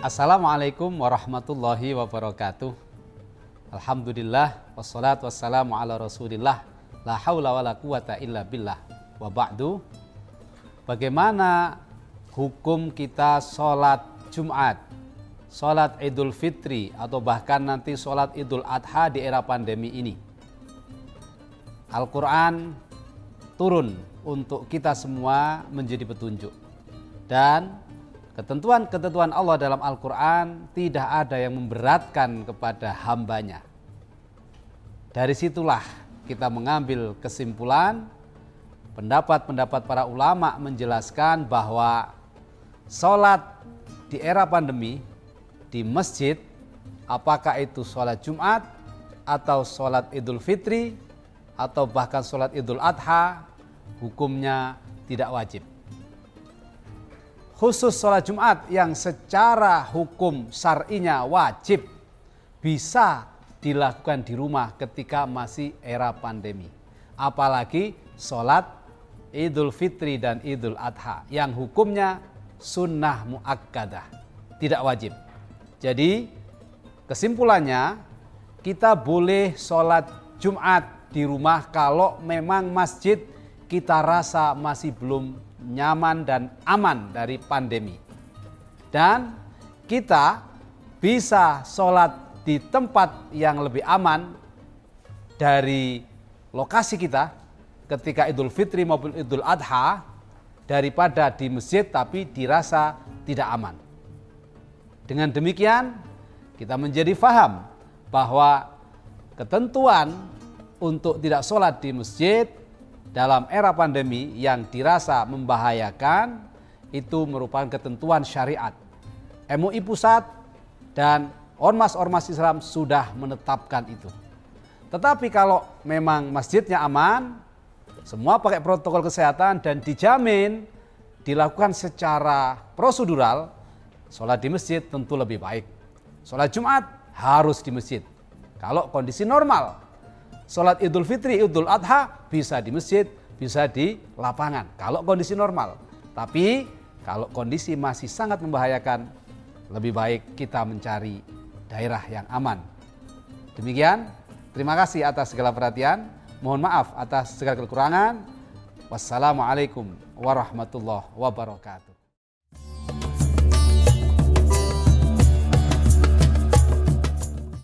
Assalamualaikum warahmatullahi wabarakatuh. Alhamdulillah wassalatu wassalamu ala Rasulillah. La haula wala quwata illa billah. Wa ba'du. Bagaimana hukum kita sholat Jumat, sholat Idul Fitri atau bahkan nanti sholat Idul Adha di era pandemi ini? Al-Quran turun untuk kita semua menjadi petunjuk. Dan ketentuan-ketentuan Allah dalam Al-Quran tidak ada yang memberatkan kepada hambanya. Dari situlah kita mengambil kesimpulan pendapat-pendapat para ulama menjelaskan bahwa sholat di era pandemi di masjid apakah itu sholat Jumat atau sholat Idul Fitri atau bahkan sholat idul adha hukumnya tidak wajib. Khusus sholat Jumat yang secara hukum syar'inya wajib bisa dilakukan di rumah ketika masih era pandemi. Apalagi sholat idul fitri dan idul adha yang hukumnya sunnah muakkadah, tidak wajib. Jadi kesimpulannya kita boleh sholat Jumat di rumah kalau memang masjid kita rasa masih belum nyaman dan aman dari pandemi. Dan kita bisa sholat di tempat yang lebih aman dari lokasi kita ketika Idul Fitri maupun Idul Adha daripada di masjid tapi dirasa tidak aman. Dengan demikian kita menjadi faham bahwa ketentuan untuk tidak sholat di masjid dalam era pandemi yang dirasa membahayakan itu merupakan ketentuan syariat. MUI pusat dan ormas-ormas Islam sudah menetapkan itu. Tetapi kalau memang masjidnya aman, semua pakai protokol kesehatan dan dijamin dilakukan secara prosedural, sholat di masjid tentu lebih baik. Sholat Jumat harus di masjid. Kalau kondisi normal, Sholat Idul Fitri, Idul Adha bisa di masjid, bisa di lapangan. Kalau kondisi normal. Tapi kalau kondisi masih sangat membahayakan, lebih baik kita mencari daerah yang aman. Demikian, terima kasih atas segala perhatian. Mohon maaf atas segala kekurangan. Wassalamualaikum warahmatullahi wabarakatuh.